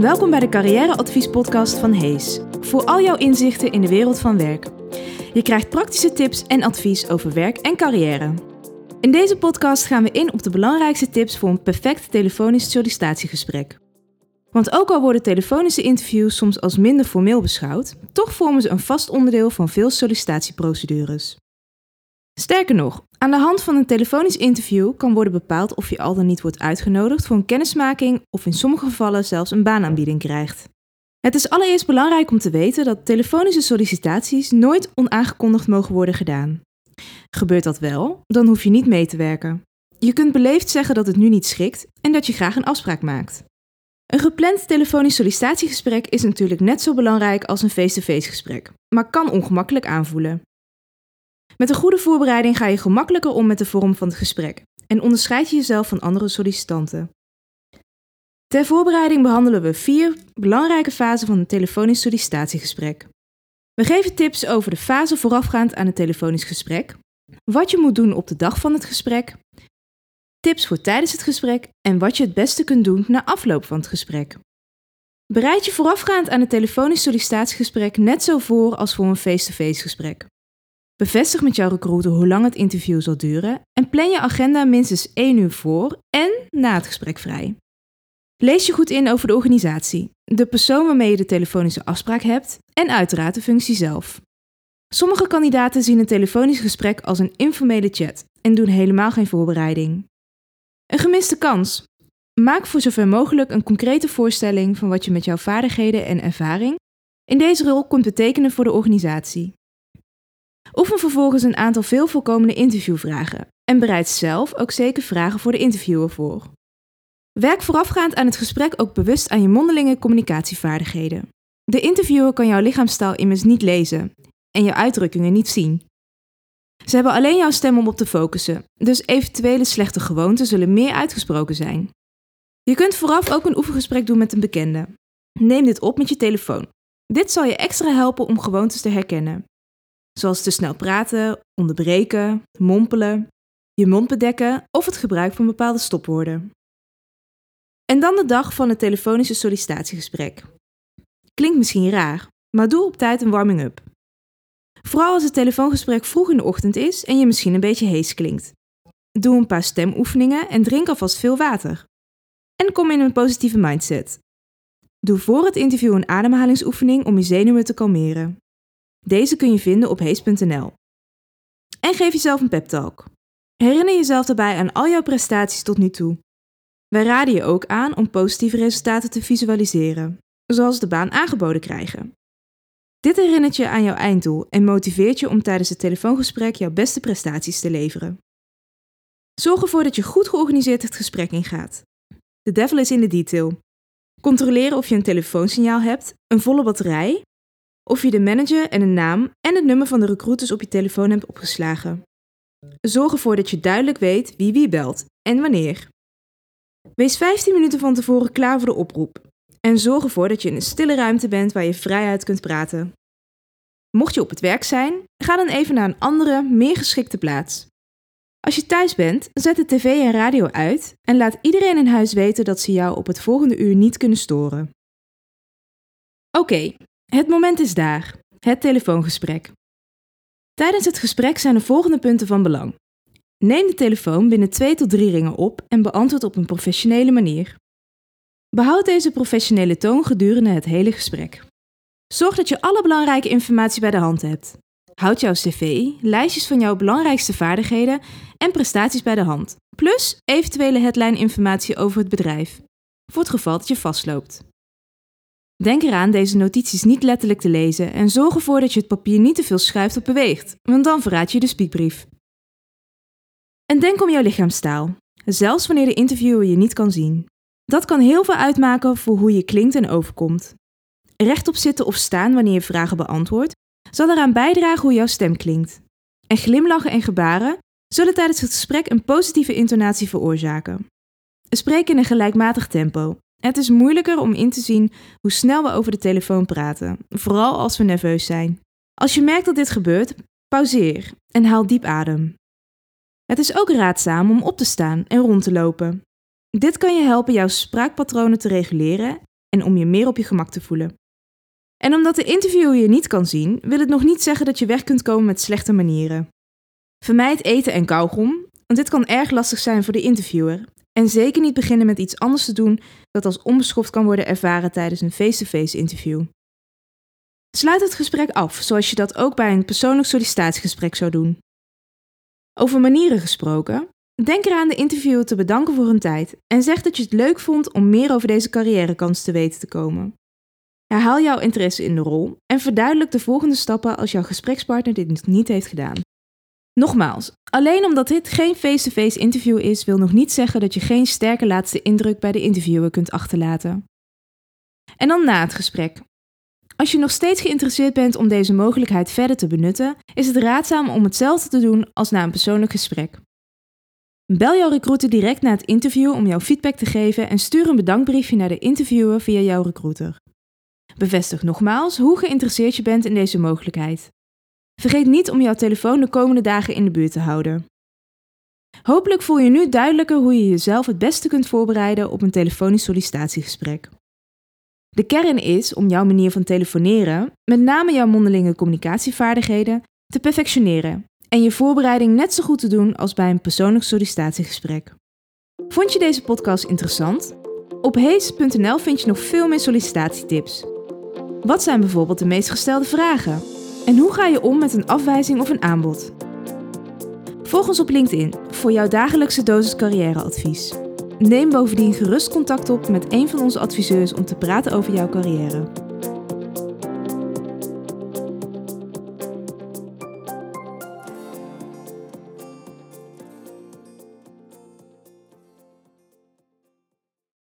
Welkom bij de carrièreadviespodcast van Hees. Voor al jouw inzichten in de wereld van werk. Je krijgt praktische tips en advies over werk en carrière. In deze podcast gaan we in op de belangrijkste tips voor een perfect telefonisch sollicitatiegesprek. Want ook al worden telefonische interviews soms als minder formeel beschouwd, toch vormen ze een vast onderdeel van veel sollicitatieprocedures. Sterker nog, aan de hand van een telefonisch interview kan worden bepaald of je al dan niet wordt uitgenodigd voor een kennismaking of in sommige gevallen zelfs een baanaanbieding krijgt. Het is allereerst belangrijk om te weten dat telefonische sollicitaties nooit onaangekondigd mogen worden gedaan. Gebeurt dat wel, dan hoef je niet mee te werken. Je kunt beleefd zeggen dat het nu niet schikt en dat je graag een afspraak maakt. Een gepland telefonisch sollicitatiegesprek is natuurlijk net zo belangrijk als een face-to-face gesprek, maar kan ongemakkelijk aanvoelen. Met een goede voorbereiding ga je gemakkelijker om met de vorm van het gesprek en onderscheid je jezelf van andere sollicitanten. Ter voorbereiding behandelen we vier belangrijke fasen van een telefonisch sollicitatiegesprek. We geven tips over de fase voorafgaand aan een telefonisch gesprek, wat je moet doen op de dag van het gesprek, tips voor tijdens het gesprek en wat je het beste kunt doen na afloop van het gesprek. Bereid je voorafgaand aan het telefonisch sollicitatiegesprek net zo voor als voor een face-to-face gesprek. Bevestig met jouw recruiter hoe lang het interview zal duren en plan je agenda minstens 1 uur voor en na het gesprek vrij. Lees je goed in over de organisatie, de persoon waarmee je de telefonische afspraak hebt en uiteraard de functie zelf. Sommige kandidaten zien een telefonisch gesprek als een informele chat en doen helemaal geen voorbereiding. Een gemiste kans. Maak voor zover mogelijk een concrete voorstelling van wat je met jouw vaardigheden en ervaring in deze rol kunt betekenen voor de organisatie. Oefen vervolgens een aantal veel voorkomende interviewvragen en bereid zelf ook zeker vragen voor de interviewer voor. Werk voorafgaand aan het gesprek ook bewust aan je mondelinge communicatievaardigheden. De interviewer kan jouw lichaamstaal immers niet lezen en je uitdrukkingen niet zien. Ze hebben alleen jouw stem om op te focussen, dus eventuele slechte gewoonten zullen meer uitgesproken zijn. Je kunt vooraf ook een oefengesprek doen met een bekende. Neem dit op met je telefoon. Dit zal je extra helpen om gewoontes te herkennen. Zoals te snel praten, onderbreken, mompelen, je mond bedekken of het gebruik van bepaalde stopwoorden. En dan de dag van het telefonische sollicitatiegesprek. Klinkt misschien raar, maar doe op tijd een warming-up. Vooral als het telefoongesprek vroeg in de ochtend is en je misschien een beetje hees klinkt. Doe een paar stemoefeningen en drink alvast veel water. En kom in een positieve mindset. Doe voor het interview een ademhalingsoefening om je zenuwen te kalmeren. Deze kun je vinden op hees.nl. En geef jezelf een pep talk. Herinner jezelf daarbij aan al jouw prestaties tot nu toe. Wij raden je ook aan om positieve resultaten te visualiseren, zoals de baan aangeboden krijgen. Dit herinnert je aan jouw einddoel en motiveert je om tijdens het telefoongesprek jouw beste prestaties te leveren. Zorg ervoor dat je goed georganiseerd het gesprek ingaat. De devil is in de detail. Controleren of je een telefoonsignaal hebt, een volle batterij, of je de manager en een naam en het nummer van de recruiters op je telefoon hebt opgeslagen. Zorg ervoor dat je duidelijk weet wie wie belt en wanneer. Wees 15 minuten van tevoren klaar voor de oproep en zorg ervoor dat je in een stille ruimte bent waar je vrijuit kunt praten. Mocht je op het werk zijn, ga dan even naar een andere, meer geschikte plaats. Als je thuis bent, zet de tv en radio uit en laat iedereen in huis weten dat ze jou op het volgende uur niet kunnen storen. Oké, het moment is daar. Het telefoongesprek. Tijdens het gesprek zijn de volgende punten van belang. Neem de telefoon binnen 2 tot 3 ringen op en beantwoord op een professionele manier. Behoud deze professionele toon gedurende het hele gesprek. Zorg dat je alle belangrijke informatie bij de hand hebt. Houd jouw cv, lijstjes van jouw belangrijkste vaardigheden en prestaties bij de hand, plus eventuele headline-informatie over het bedrijf, voor het geval dat je vastloopt. Denk eraan deze notities niet letterlijk te lezen en zorg ervoor dat je het papier niet te veel schuift of beweegt, want dan verraad je de spiekbrief. En denk om jouw lichaamstaal, zelfs wanneer de interviewer je niet kan zien. Dat kan heel veel uitmaken voor hoe je klinkt en overkomt. Rechtop zitten of staan wanneer je vragen beantwoordt, zal eraan bijdragen hoe jouw stem klinkt. En glimlachen en gebaren zullen tijdens het gesprek een positieve intonatie veroorzaken. Spreek in een gelijkmatig tempo. Het is moeilijker om in te zien hoe snel we over de telefoon praten, vooral als we nerveus zijn. Als je merkt dat dit gebeurt, pauzeer en haal diep adem. Het is ook raadzaam om op te staan en rond te lopen. Dit kan je helpen jouw spraakpatronen te reguleren en om je meer op je gemak te voelen. En omdat de interviewer je niet kan zien, wil het nog niet zeggen dat je weg kunt komen met slechte manieren. Vermijd eten en kauwgom, want dit kan erg lastig zijn voor de interviewer. En zeker niet beginnen met iets anders te doen dat als onbeschoft kan worden ervaren tijdens een face-to-face interview. Sluit het gesprek af, zoals je dat ook bij een persoonlijk sollicitatiegesprek zou doen. Over manieren gesproken, denk eraan de interviewer te bedanken voor hun tijd en zeg dat je het leuk vond om meer over deze carrièrekans te weten te komen. Herhaal jouw interesse in de rol en verduidelijk de volgende stappen als jouw gesprekspartner dit niet heeft gedaan. Nogmaals, alleen omdat dit geen face-to-face interview is, wil nog niet zeggen dat je geen sterke laatste indruk bij de interviewer kunt achterlaten. En dan na het gesprek. Als je nog steeds geïnteresseerd bent om deze mogelijkheid verder te benutten, is het raadzaam om hetzelfde te doen als na een persoonlijk gesprek. Bel jouw recruiter direct na het interview om jouw feedback te geven en stuur een bedankbriefje naar de interviewer via jouw recruiter. Bevestig nogmaals hoe geïnteresseerd je bent in deze mogelijkheid. Vergeet niet om jouw telefoon de komende dagen in de buurt te houden. Hopelijk voel je nu duidelijker hoe je jezelf het beste kunt voorbereiden op een telefonisch sollicitatiegesprek. De kern is om jouw manier van telefoneren, met name jouw mondelinge communicatievaardigheden, te perfectioneren en je voorbereiding net zo goed te doen als bij een persoonlijk sollicitatiegesprek. Vond je deze podcast interessant? Op hees.nl vind je nog veel meer sollicitatietips. Wat zijn bijvoorbeeld de meest gestelde vragen? En hoe ga je om met een afwijzing of een aanbod? Volg ons op LinkedIn voor jouw dagelijkse dosis carrièreadvies. Neem bovendien gerust contact op met een van onze adviseurs om te praten over jouw carrière.